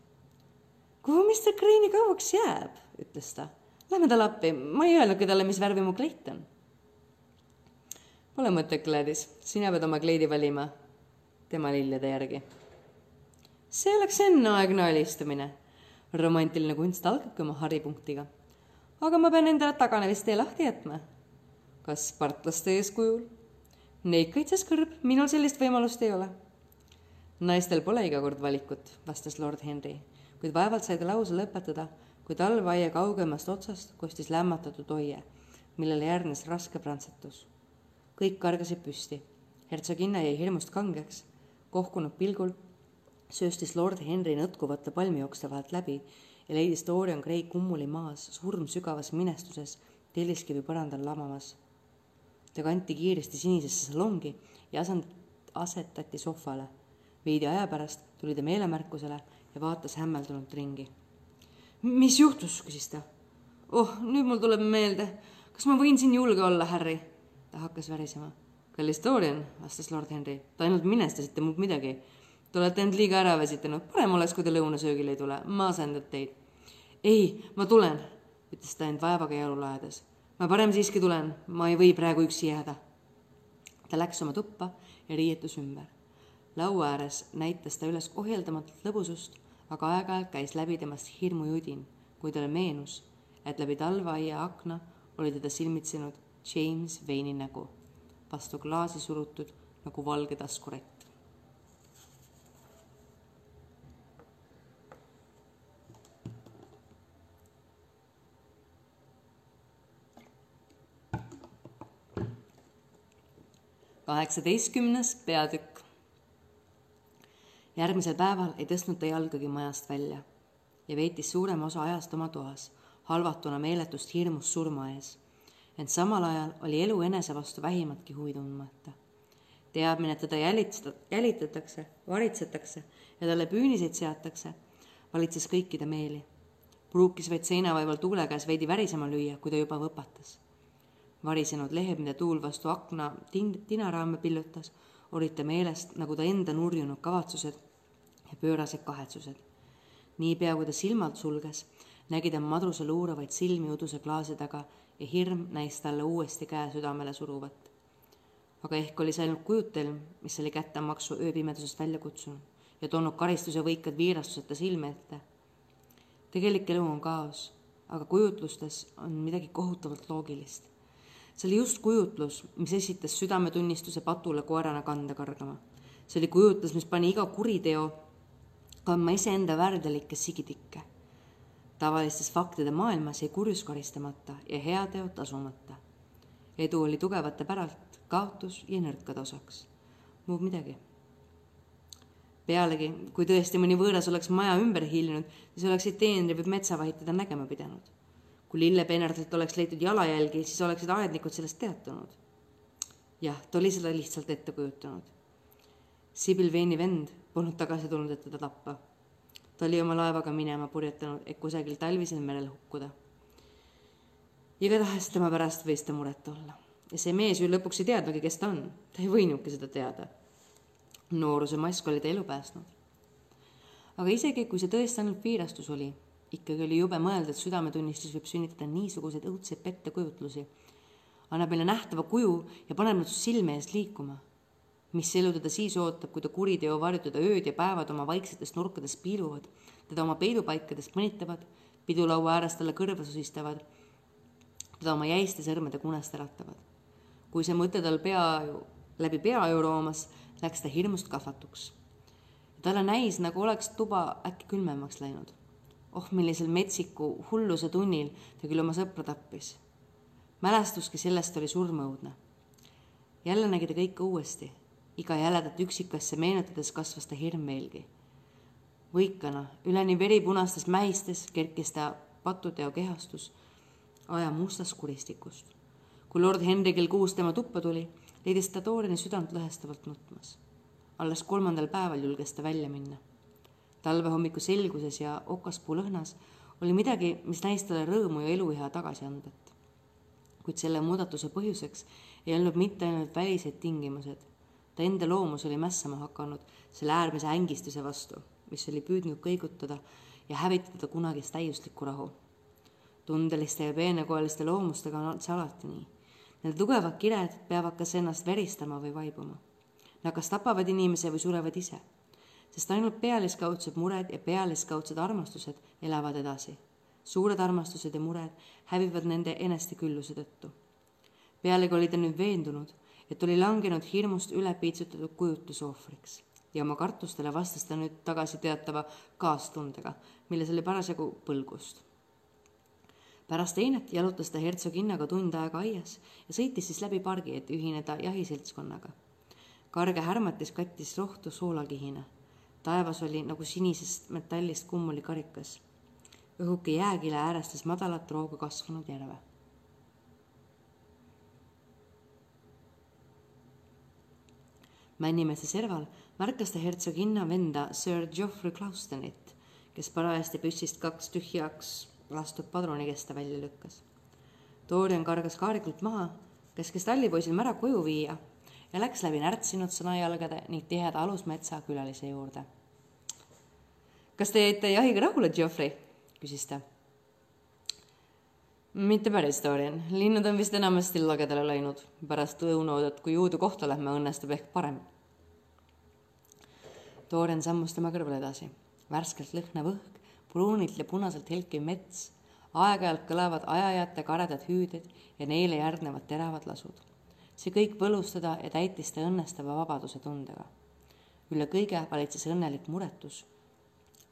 kuhu Mr Green nii kauaks jääb, ütles ta. Lähme talle appi, ma ei öelnudki talle, mis värvi mu kleit on. Pole mõtet, Gladys, sina pead oma kleidi valima tema lillede järgi. see oleks enneaegne alistumine. romantiline kunst algabki oma haripunktiga. aga ma pean endale taganevistee lahti jätma. kas partlaste eeskujul? Neid kaitses kõrb, minul sellist võimalust ei ole. naistel pole iga kord valikut, vastas lord Henry, kuid vaevalt sai ta lause lõpetada, kui talveaia kaugemast otsast kostis lämmatatud oie, millele järgnes raske prantsatus. kõik kargasid püsti. hertsoginna jäi hirmust kangeks, kohkunud pilgul sööstis lord Henry nõtkuvate palmiokste vahelt läbi ja leidis Dorian Gray kummuli maas, surmsügavas minestuses, telliskivi põrandal lamamas. ta kanti kiiresti sinisesse salongi ja asend-, asetati sohvale. veidi aja pärast tuli ta meelemärkusele ja vaatas hämmeldunult ringi. Mis juhtus, küsis ta. oh, nüüd mul tuleb meelde, kas ma võin siin julge olla, Harry? ta hakkas värisema. kallis Dorian, vastas lord Henry, te ainult minestasite muud midagi Te olete end liiga ära väsitanud, parem oleks, kui te lõunasöögile ei tule, ma asendan teid. ei, ma tulen, ütles ta end vaevaga jalule ajades. ma parem siiski tulen, ma ei või praegu üksi jääda. ta läks oma tuppa ja riietus ümber. laua ääres näitas ta üles ohjeldamatut lõbusust, aga aeg-ajalt käis läbi temast hirmujudin, kui talle meenus, et läbi talveaia akna oli teda silmitsenud James Vane'i nägu, vastu klaasi surutud nagu valge taskurett. kaheksateistkümnes peatükk. Järgmisel päeval ei tõstnud ta jalgagi majast välja ja veetis suurema osa ajast oma toas, halvatuna meeletust hirmust surma ees. ent samal ajal oli elu enese vastu vähimatki huvi tundmata. teadmine, et teda jälitseda, jälitatakse, varitsetakse ja talle püüniseid seatakse, valitses kõikide meeli. pruukis vaid seinavaival tuule käes veidi värisema lüüa, kui ta juba võpatas varisenud lehed, mida tuul vastu akna tin-, tinaraame pillutas, olid ta meelest nagu ta enda nurjunud kavatsused ja pöörased kahetsused. niipea, kui ta silmad sulges, nägi ta madruse luuravaid silmi uduse klaasi taga ja hirm näis talle uuesti käe südamele suruvat. aga ehk oli see ainult kujutelm, mis oli kättemaksu ööpimedusest välja kutsunud ja toonud karistuse võikad viirastuseta silme ette. tegelik elu on kaos, aga kujutlustes on midagi kohutavalt loogilist see oli just kujutlus, mis esitas südametunnistuse patule koerana kanda kargama. see oli kujutlus, mis pani iga kuriteo kandma iseenda värdelikke sigitikke. tavalistes faktide maailmas jäi kurjus karistamata ja heateod tasumata. edu oli tugevate päralt, kaotus jäi nõrkade osaks. muud midagi. pealegi, kui tõesti mõni võõras oleks maja ümber hiilinud, siis oleksid teenrid või metsavahid teda nägema pidanud kui lillepeenardilt oleks leitud jalajälgi, siis oleksid aednikud sellest teatanud. jah, ta oli seda lihtsalt ette kujutanud. Sibyl Veini vend polnud tagasi tulnud, et teda tappa. ta oli oma laevaga minema purjetanud, et kusagil talvisel merel hukkuda. igatahes tema pärast võis ta muret olla. ja see mees ju lõpuks ei teadnudki, kes ta on. ta ei võinudki seda teada. nooruse mask oli ta elu päästnud. aga isegi, kui see tõesti ainult piirastus oli ikkagi oli jube mõelda, et südametunnistus võib sünnitada niisuguseid õudseid pettekujutlusi. annab meile nähtava kuju ja paneb nad silme ees liikuma. mis elu teda siis ootab, kui ta kuriteo varjutada ööd ja päevad oma vaiksetes nurkades piiluvad, teda oma peidupaikadest mõnitavad, pidulaua ääres talle kõrva susistavad, teda oma jäiste sõrmede kunest äratavad. kui see mõte tal pea, läbi pea roomas, läks ta hirmust kahvatuks. talle näis, nagu oleks tuba äkki külmemaks läinud oh, millisel metsiku hulluse tunnil ta küll oma sõpra tappis. mälestuski sellest oli surmaõudne. jälle nägi ta kõike uuesti, iga jäledat üksikasja meenutades kasvas ta hirm veelgi. võikana, üleni veripunastes mähistes kerkis ta patuteo kehastus aja mustast kuristikust. kui lord Henry kell kuus tema tuppa tuli, leidis ta Doriani südant lõhestavalt nutmas. alles kolmandal päeval julges ta välja minna talvehommiku selguses ja okaspuu lõhnas oli midagi, mis näis talle rõõmu ja eluiha tagasiandet. kuid selle muudatuse põhjuseks ei olnud mitte ainult välised tingimused. ta enda loomus oli mässama hakanud selle äärmise ängistuse vastu, mis oli püüdnud kõigutada ja hävitada kunagist täiuslikku rahu. tundeliste ja peenekoeliste loomustega on see alati nii. Need tugevad kired peavad kas ennast veristama või vaibuma. Nad kas tapavad inimese või surevad ise sest ainult pealiskaudsed mured ja pealiskaudsed armastused elavad edasi. suured armastused ja mured hävivad nende enestekülluse tõttu. pealegi oli ta nüüd veendunud, et oli langenud hirmust üle piitsutatud kujutuse ohvriks ja oma kartustele vastas ta nüüd tagasi teatava kaastundega, milles oli parasjagu põlgust. pärast einet jalutas ta hertsoginnaga tund aega aias ja sõitis siis läbi pargi, et ühineda jahiseltskonnaga. karge härmatis kattis rohtu soolakihina. Taevas oli nagu sinisest metallist kummulikarikas. õhuke jääkile äärestas madalat rooga kasvanud järve Männimeeste serval märkas ta hertsoginna venda Sir Geoffrey Claustonit, kes parajasti püssist kaks tühjaks lastud padrunikesta välja lükkas. Dorian kargas kaarikult maha, käskis tallipoisil mära koju viia ja läks läbi närtsinud sõnajalgade ning tiheda alusmetsa külalise juurde. kas te jäite jahiga rahule, Geoffrey? küsis ta. mitte päris, Dorian, linnud on vist enamasti lagedale läinud. pärast õunoodet, kui jõudu kohta lähme, õnnestub ehk parem Dorian sammus tema kõrval edasi. värskelt lõhnav õhk, pruunilt ja punaselt helkiv mets, aeg-ajalt kõlavad ajajate karedad hüüded ja neile järgnevad teravad lasud. See kõik võlus teda ja täitis ta õnnestava vabaduse tundega. üle kõige valitses õnnelik muretus,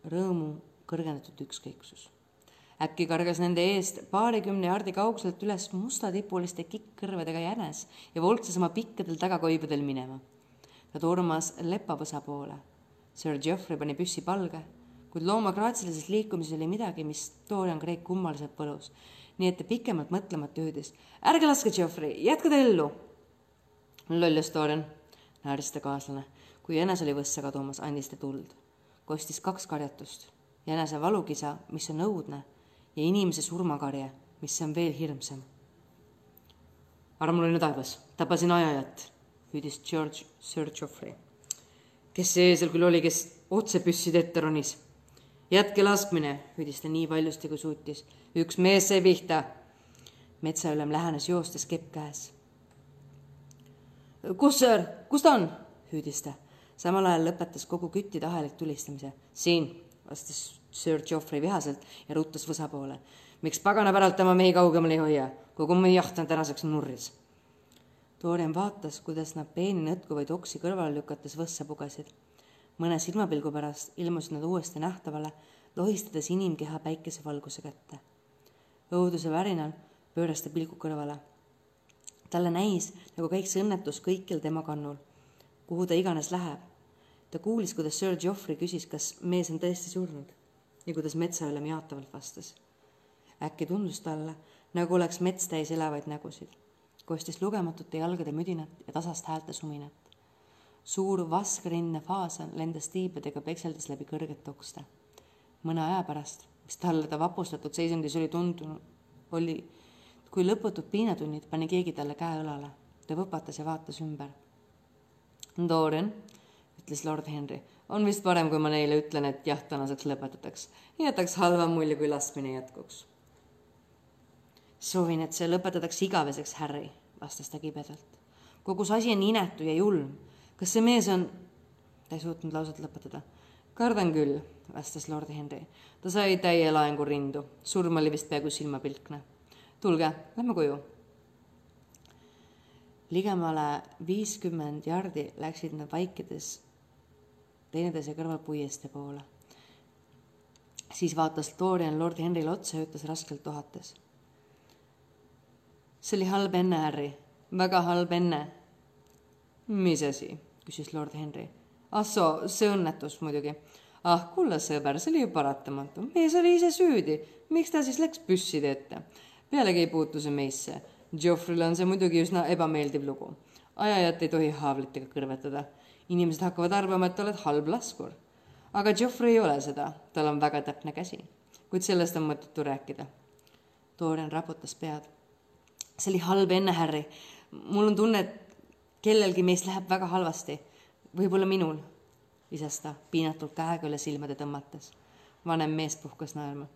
rõõmu kõrgendatud ükskõiksus äkki kargas nende eest paarikümne jardi kauguselt üles mustatipuliste kikkkõrvedega jänes ja voltses oma pikkadel tagakoibudel minema. ta tormas lepavõsa poole Sir Geoffrey pani püssi palge, kuid looma graatsilises liikumises oli midagi, mis Dorian Gray kummaliselt põlus. nii et ta pikemalt mõtlemata hüüdis. ärge laske, Geoffrey, jätke ta ellu. loljas Dorian, naeris ta kaaslane. kui jänes oli võssa kadumas, andis ta tuld. kostis kaks karjatust. jänese valukisa, mis on õudne, ja inimese surmakarje, mis on veel hirmsam. armuline taevas, tabasin ajajat, hüüdis George Sir Geoffrey kes see eesel küll oli, kes otse püsside ette ronis. jätke laskmine, hüüdis ta nii valjusti, kui suutis. üks mees sai pihta. metsaülem lähenes joostes kepp käes. Kus, sõõr, kus ta on? hüüdis ta. samal ajal lõpetas kogu küttide ahelik tulistamise. siin, vastas Sir Geoffrey vihaselt ja ruttas võsa poole. miks pagana päralt oma mehi kaugemale ei hoia? kogu meie jaht on tänaseks nurris Dorian vaatas, kuidas nad peeni nõtkuvaid oksi kõrvale lükates võssa pugesid. mõne silmapilgu pärast ilmusid nad uuesti nähtavale, lohistades inimkeha päikesevalguse kätte. õuduse värinal pööras ta pilgu kõrvale. Talle näis, nagu käiks õnnetus kõikjal tema kannul, kuhu ta iganes läheb. ta kuulis, kuidas Sir Geoffrey küsis, kas mees on tõesti surnud ja kuidas metsaülem jaatavalt vastas. äkki tundus talle, nagu oleks mets täis elavaid nägusid kostis lugematute jalgade müdinat ja tasast häälte suminat. suur vaskrindne faasan lendas tiibadega pekseldes läbi kõrgete okste. mõne aja pärast, mis talle ta vapustatud seisundis oli tundunud, oli, kui lõputud piinatunnid pani keegi talle käe õlale. ta võpatas ja vaatas ümber. Dorian, ütles lord Henry, on vist parem, kui ma neile ütlen, et jah, tänaseks lõpetataks. jätaks halva mulje, kui laskmine jätkuks soovin, et see lõpetatakse igaveseks, Harry, vastas ta kibedalt. kogu see asi on inetu ja julm. kas see mees on? ta ei suutnud lauset lõpetada. kardan küll, vastas lord Henry. ta sai täie laengu rindu, surm oli vist peaaegu silmapilkne. Tulge, lähme koju. ligemale viiskümmend jardi läksid nad vaikides teineteise kõrval puiestee poole. siis vaatas Dorian lord Henryle otsa ja ütles raskelt ohates see oli halb enne, Harry, väga halb enne. mis asi? küsis lord Henry. ah soo, see õnnetus muidugi. ah, kulla sõber, see oli ju paratamatu, mees oli ise süüdi, miks ta siis läks püsside ette? Pealegi ei puutu see meisse. Geoffrey'le on see muidugi üsna ebameeldiv lugu. ajajat ei tohi haavlitega kõrvetada. inimesed hakkavad arvama, et oled halb laskur. aga Geoffrey ei ole seda, tal on väga täpne käsi. kuid sellest on mõttetu rääkida. Dorian raputas pead see oli halb enne, Harry. mul on tunne, et kellelgi meist läheb väga halvasti. võib-olla minul, lisas ta piinatult käega üle silmade tõmmates. vanem mees puhkas naerma.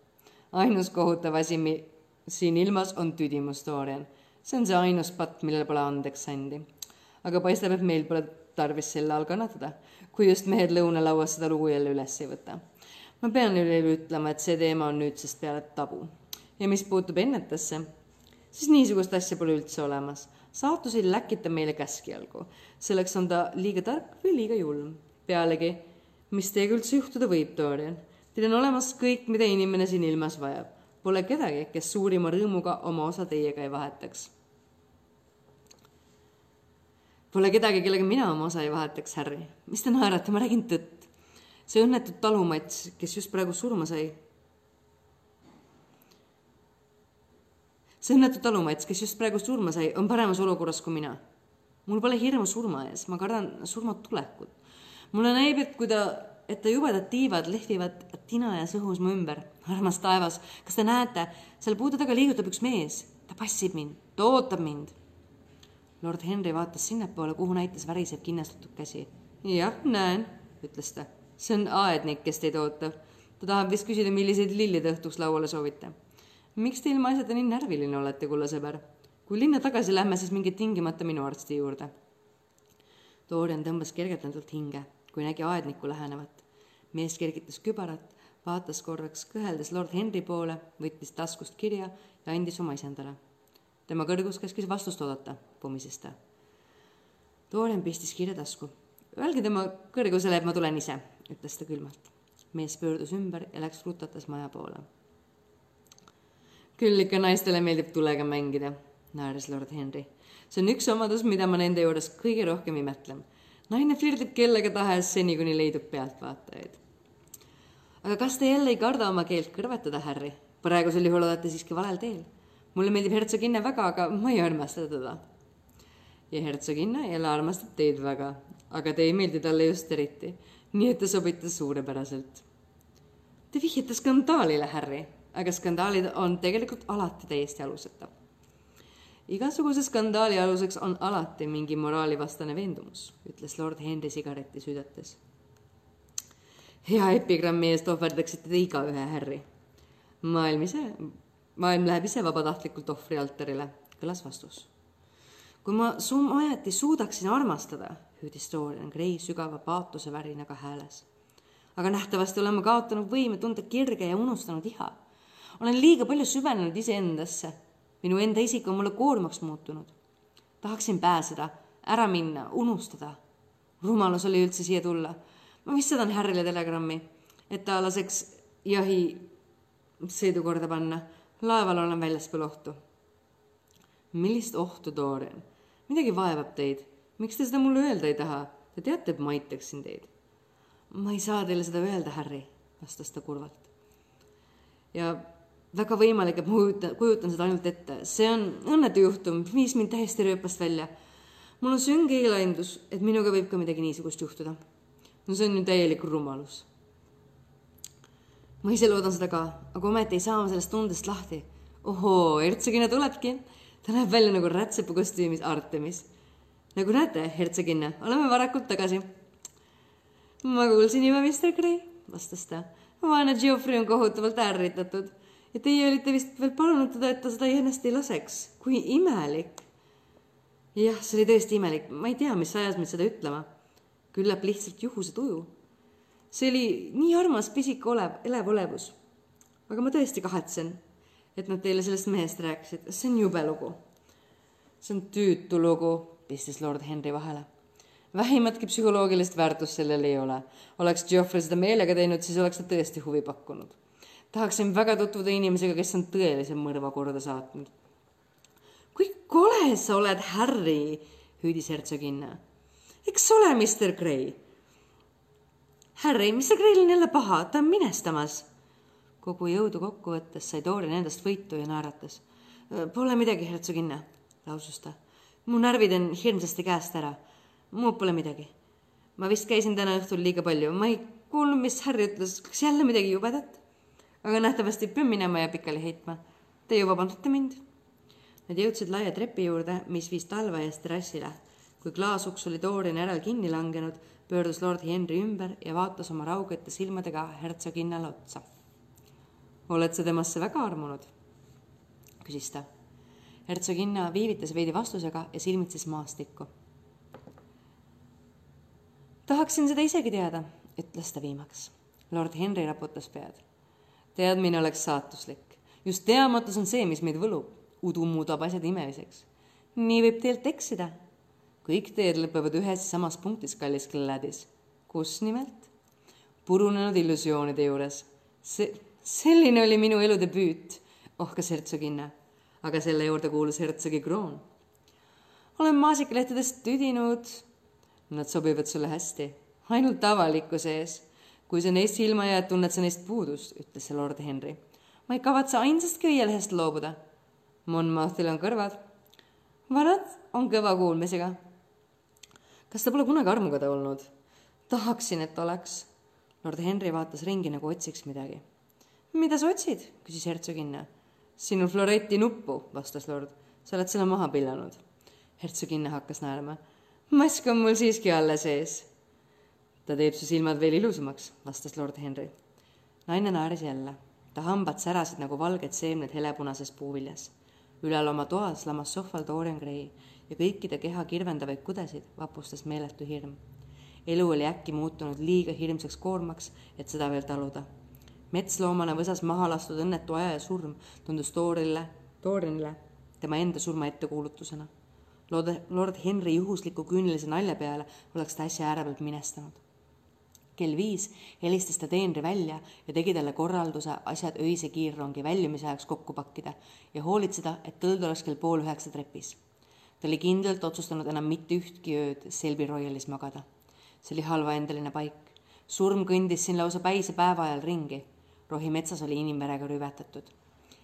ainus kohutav asi mi-, siin ilmas on tüdimus, Dorian. see on see ainus patt, millel pole andeks andi. aga paistab, et meil pole tarvis selle all kannatada, kui just mehed lõunalauas seda lugu jälle üles ei võta. ma pean üleüldse ütlema, et see teema on nüüdsest peale tabu. ja mis puutub ennetasse, siis niisugust asja pole üldse olemas. saatus ei läkita meile käskjalgu, selleks on ta liiga tark või liiga julm. pealegi, mis teiega üldse juhtuda võib, Dorian? Teil on olemas kõik, mida inimene siin ilmas vajab. Pole kedagi, kes suurima rõõmuga oma osa teiega ei vahetaks Pole kedagi, kellega mina oma osa ei vahetaks, Harry. mis te naerate, ma räägin tõtt. see õnnetu talumats, kes just praegu surma sai. see õnnetu talumats, kes just praegu surma sai, on paremas olukorras kui mina. mul pole hirmu surma ees, ma kardan surma tulekut. mulle näib, et kui ta, et ta jubedad tiivad lehvivad tina ja sõhus mu ümber. Armas taevas, kas te näete, seal puude taga liigutab üks mees, ta passib mind, ta ootab mind lord Henry vaatas sinnapoole, kuhu näitas värisev kinnastatud käsi. jah, näen, ütles ta. see on aednik, kes teid ootab. ta tahab vist küsida, milliseid lilli te õhtuks lauale soovite. miks te ilmaasjata nii närviline olete, kulla sõber? kui linna tagasi lähme, siis minge tingimata minu arsti juurde. Dorian tõmbas kergendatult hinge, kui nägi aednikku lähenevat. mees kergitas kübarat, vaatas korraks kõheldes lord Henry poole, võttis taskust kirja ja andis oma isandale tema kõrgus käskis vastust oodata, pomises ta. Dorian pistis kirja tasku. Öelge tema kõrgusele, et ma tulen ise, ütles ta külmalt. mees pöördus ümber ja läks rutates maja poole. küll ikka naistele meeldib tulega mängida, naeris lord Henry. see on üks omadus, mida ma nende juures kõige rohkem imetlen. naine flirdib kellega tahes seni, kuni leidub pealtvaatajaid. Aga kas te jälle ei karda oma keelt kõrvetada, Harry? praegusel juhul olete siiski valel teel mulle meeldib hertsoginne väga, aga ma ei armasta teda. ja hertsoginne jälle armastab teid väga, aga te ei meeldi talle just eriti, nii et te sobite suurepäraselt. Te vihjate skandaalile, Harry, aga skandaalid on tegelikult alati täiesti aluseta. igasuguse skandaali aluseks on alati mingi moraalivastane veendumus, ütles lord Henry sigareti südates. Hea epigrammi eest ohverdaksite te igaühe, Harry. maailm ise maailm läheb ise vabatahtlikult ohvrialtarile, kõlas vastus. kui ma ometi suudaksin armastada, hüüdis Dorian Gray sügava paatose värinaga hääles. aga nähtavasti olen ma kaotanud võime tunda kirge ja unustanud iha. olen liiga palju süvenenud iseendasse. minu enda isik on mulle koormaks muutunud. tahaksin pääseda, ära minna, unustada. rumalus oli üldse siia tulla. Ma vist saadan Harryle telegrammi, et ta laseks jahi sõidu korda panna laeval olen väljaspool ohtu. millist ohtu, Dorian? midagi vaevab teid. miks te seda mulle öelda ei taha? Te teate, et ma aitaksin teid. ma ei saa teile seda öelda, Harry, vastas ta kurvalt. ja väga võimalik, et ma kujutan, kujutan seda ainult ette. see on õnnetu juhtum, viis mind täiesti rööpast välja. mul on sünge eelandus, et minuga võib ka midagi niisugust juhtuda. No see on ju täielik rumalus ma ise loodan seda ka, aga ometi ei saa ma sellest tundest lahti. ohoo, hertsogina tulebki. ta näeb välja nagu rätsepa kostüümis Artemis. nagu näete, hertsoginna, oleme varakult tagasi. ma kuulsin juba, Mr Gray, vastas ta. vaene Geoffrey on kohutavalt ärritatud ja teie olite vist veel palunud teda, et ta seda ennast ei laseks. kui imelik. jah, see oli tõesti imelik, ma ei tea, mis ajas mind seda ütlema. Küllap lihtsalt juhuse tuju see oli nii armas pisike olev, elev olevus. aga ma tõesti kahetsen, et nad teile sellest mehest rääkisid, see on jube lugu. see on tüütu lugu, pistis lord Henry vahele. vähimatki psühholoogilist väärtust sellel ei ole. oleks Geoffrey seda meelega teinud, siis oleks ta tõesti huvi pakkunud. tahaksin väga tutvuda inimesega, kes on tõelise mõrva korda saatnud. kui kole sa oled, Harry, hüüdis hertsoginna. Eks ole, Mr Gray Harry, mis see grill on jälle paha, ta on minestamas. kogu jõudu kokku võttes sai Dorian endast võitu ja naeratas. Pole midagi, hertsoginna, lausus ta. mu närvid on hirmsasti käest ära. muud pole midagi. ma vist käisin täna õhtul liiga palju, ma ei kuulnud, mis Harry ütles, kas jälle midagi jubedat? aga nähtavasti pean minema ja pikali heitma. Te ju vabandate mind? Nad jõudsid laia trepi juurde, mis viis talve eest terrassile. Kui klaasuks oli Dorian järel kinni langenud pöördus lord Henry ümber ja vaatas oma raugete silmadega hertsoginnale otsa. oled sa temasse väga armunud? küsis ta. hertsoginna viivitas veidi vastusega ja silmitses maastikku. tahaksin seda isegi teada, ütles ta viimaks. lord Henry raputas pead. teadmine oleks saatuslik. just teamatus on see, mis meid võlub. udu muudab asjad imeliseks. nii võib teelt eksida. Kõik teed lõpevad ühes samas punktis, kallis Gladys. kus nimelt? purunenud illusioonide juures. see, selline oli minu elu debüüt, ohkas hertsoginna. aga selle juurde kuulus hertsogi kroon. olen maasikalehtedest tüdinud Nad sobivad sulle hästi, ainult avalikkuse ees. kui sa neist silma jääd, tunned sa neist puudust, ütles lord Henry. ma ei kavatse ainsastki õielehest loobuda. Monmouthil on kõrvad. vanad on kõva kuulmisega. Kas ta pole kunagi armukade olnud? tahaksin, et oleks. lord Henry vaatas ringi, nagu otsiks midagi. mida sa otsid? küsis hertsoginna. sinu floreti nuppu, vastas lord. sa oled selle maha pillanud. hertsoginna hakkas naerma mask on mul siiski alles ees. ta teeb su silmad veel ilusamaks, vastas lord Henry. naine naeris jälle. ta hambad särasid nagu valged seemned helepunases puuviljas. ülal oma toas lamas sohval Dorian Gray ja kõikide keha kirvendavaid kudesid vapustas meeletu hirm. elu oli äkki muutunud liiga hirmsaks koormaks, et seda veel taluda. metsloomana võsas maha lastud õnnetu aja ja surm tundus Dorianile, Dorianile tema enda surma ettekuulutusena Lord, Lord Henry juhusliku küünilise nalja peale oleks ta äsja äärepealt minestanud. kell viis helistas ta teenri välja ja tegi talle korralduse asjad öise kiirrongi väljumise ajaks kokku pakkida ja hoolitseda, et tõld oleks kell pool üheksa trepis. Ta oli kindlalt otsustanud enam mitte ühtki ööd Selby Royalis magada. see oli halvaendeline paik. surm kõndis siin lausa päise päeva ajal ringi. rohi metsas oli inimverega rüvetatud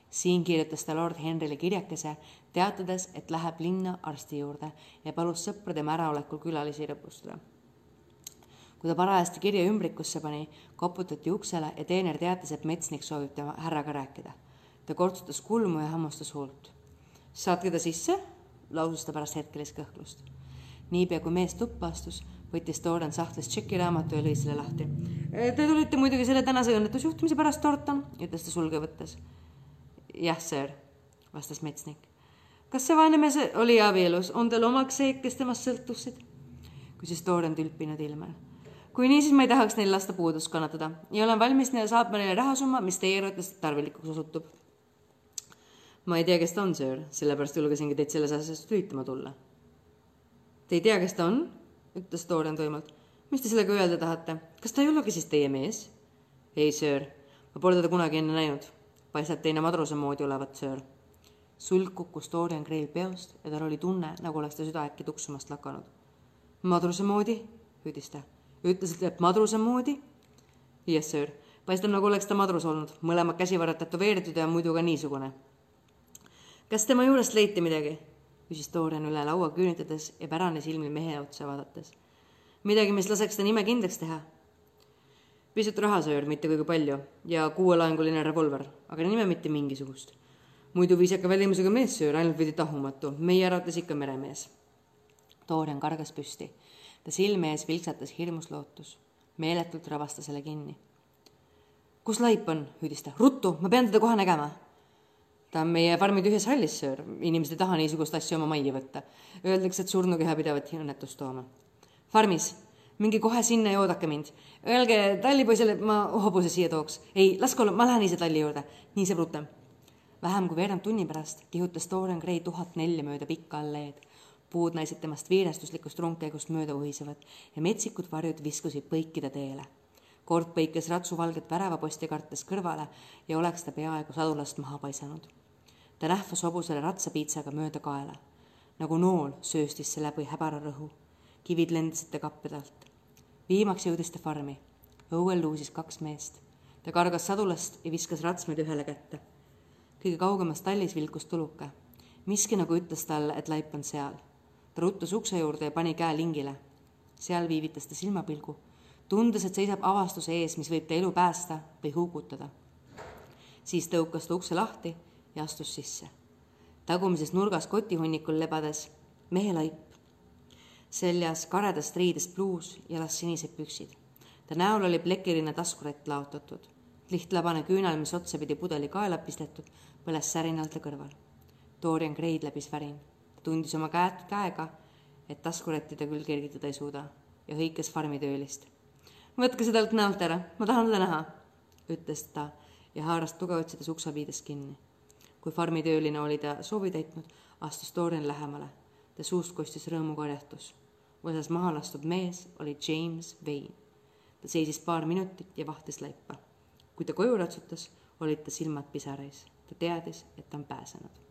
siin kirjutas ta lord Henryle kirjakese, teatades, et läheb linna arsti juurde ja palus sõpra tema äraolekul külalisi rõõmustada. kui ta parajasti kirja ümbrikusse pani, koputati uksele ja teener teatas, et metsnik soovib tema härraga rääkida. ta kortsutas kulmu ja hammustas huult. saatke ta sisse, lausus ta pärast hetkelist kõhklust. niipea kui mees tuppa astus, võttis Tordan sahtlist tšekiraamatu ja lõi selle lahti. Te tulite muidugi selle tänase õnnetusjuhtumise pärast, Torton, ütles ta sulge võttes jah, sõõr, vastas metsnik. kas see vaene mees oli abielus, on tal omaks see, kes temast sõltusid? küsis Tooren tülpinud ilmel. kui nii, siis ma ei tahaks neil lasta puudust kannatada ja olen valmis neile saatma neile rahasumma, mis teie arvates tarvilikuks osutub. Ma ei tea, kes ta on, sõõr, sellepärast julgesingi teid selles asjas tüütama tulla. Te ei tea, kes ta on? ütles Tooren tuimalt. mis te sellega öelda tahate? kas ta ei olegi siis teie mees? ei, sõõr, ma pole teda kunagi enne näinud paistab teine madruse moodi olevat, söör. sulg kukkus Dorian Gray'l peost ja tal oli tunne, nagu oleks ta süda äkki tuksumast lakanud. madruse moodi, hüüdis ta. ütlesid, et madruse moodi? jah, söör. paistab, nagu oleks ta madrus olnud, mõlemad käsivarred tätoveeritud ja muidu ka niisugune. Kas tema juurest leiti midagi? küsis Dorian üle laua küünitades ja pärane silmi mehe otsa vaadates. midagi, mis laseks ta nime kindlaks teha pisut raha söör, mitte kuigi palju, ja kuuelaenguline revolver, aga nime mitte mingisugust. muidu viisaka välimusega meessöör, ainult veidi tahumatu, meie arvates ikka meremees. Dorian kargas püsti. ta silme ees vilksatas hirmus lootus. meeletult rabas ta selle kinni. kus laip on, hüüdis ta, ruttu, ma pean teda kohe nägema. Ta on meie farmi tühjas hallis, söör, inimesed ei taha niisugust asja oma majja võtta. Öeldakse, et surnukeha pidavat õnnetust tooma. farmis minge kohe sinna ja oodake mind. Öelge tallipoisile, et ma hobuse siia tooks. ei, laske olla, ma lähen ise talli juurde. nii saab rutem. vähem kui veerand tunni pärast kihutas Dorian Gray tuhat nelja mööda pikka alleed. puud näisid temast viirestuslikust rongkäigust mööda uhisevat ja metsikud varjud viskusid põikide teele. kord põikas ratsu valget väravaposti kartes kõrvale ja oleks ta peaaegu sadulast maha paisanud. Ta nähvas hobusele ratsapiitsaga mööda kaela. nagu nool sööstis see läbi häbara rõhu. kivid lendasid ta kappe talt viimaks jõudis ta farmi. õuel luusis kaks meest. ta kargas sadulast ja viskas ratsmeid ühele kätte. kõige kaugemas tallis vilkus tuluke. miski nagu ütles talle, et laip on seal. ta ruttus ukse juurde ja pani käe lingile. seal viivitas ta silmapilgu, tundes, et seisab avastuse ees, mis võib ta elu päästa või huugutada. siis tõukas ta ukse lahti ja astus sisse. tagumises nurgas kotihunnikul lebades mehe laip seljas karedast riidest pluus, jalas sinised püksid. ta näol oli plekiline taskurett laotatud. lihtlabane küünal, mis otsapidi pudeli kaela pistetud, põles särinalt ta kõrval. Dorian Gray'd läbis värin. ta tundis oma käed käega, et taskuretti ta küll kergitada ei suuda. ja hõikas farmitöölist. võtke see talt näolt ära, ma tahan teda näha, ütles ta ja haaras tugevalt seda suksapiidest kinni. Kui farmitööline oli ta soovi täitnud, astus Dorian lähemale. ta suust kostis rõõmukarjatus. võsas maha lastud mees oli James Vane. ta seisis paar minutit ja vahtis laipa. kui ta koju ratsutas, olid ta silmad pisarais. ta teadis, et ta on pääsenud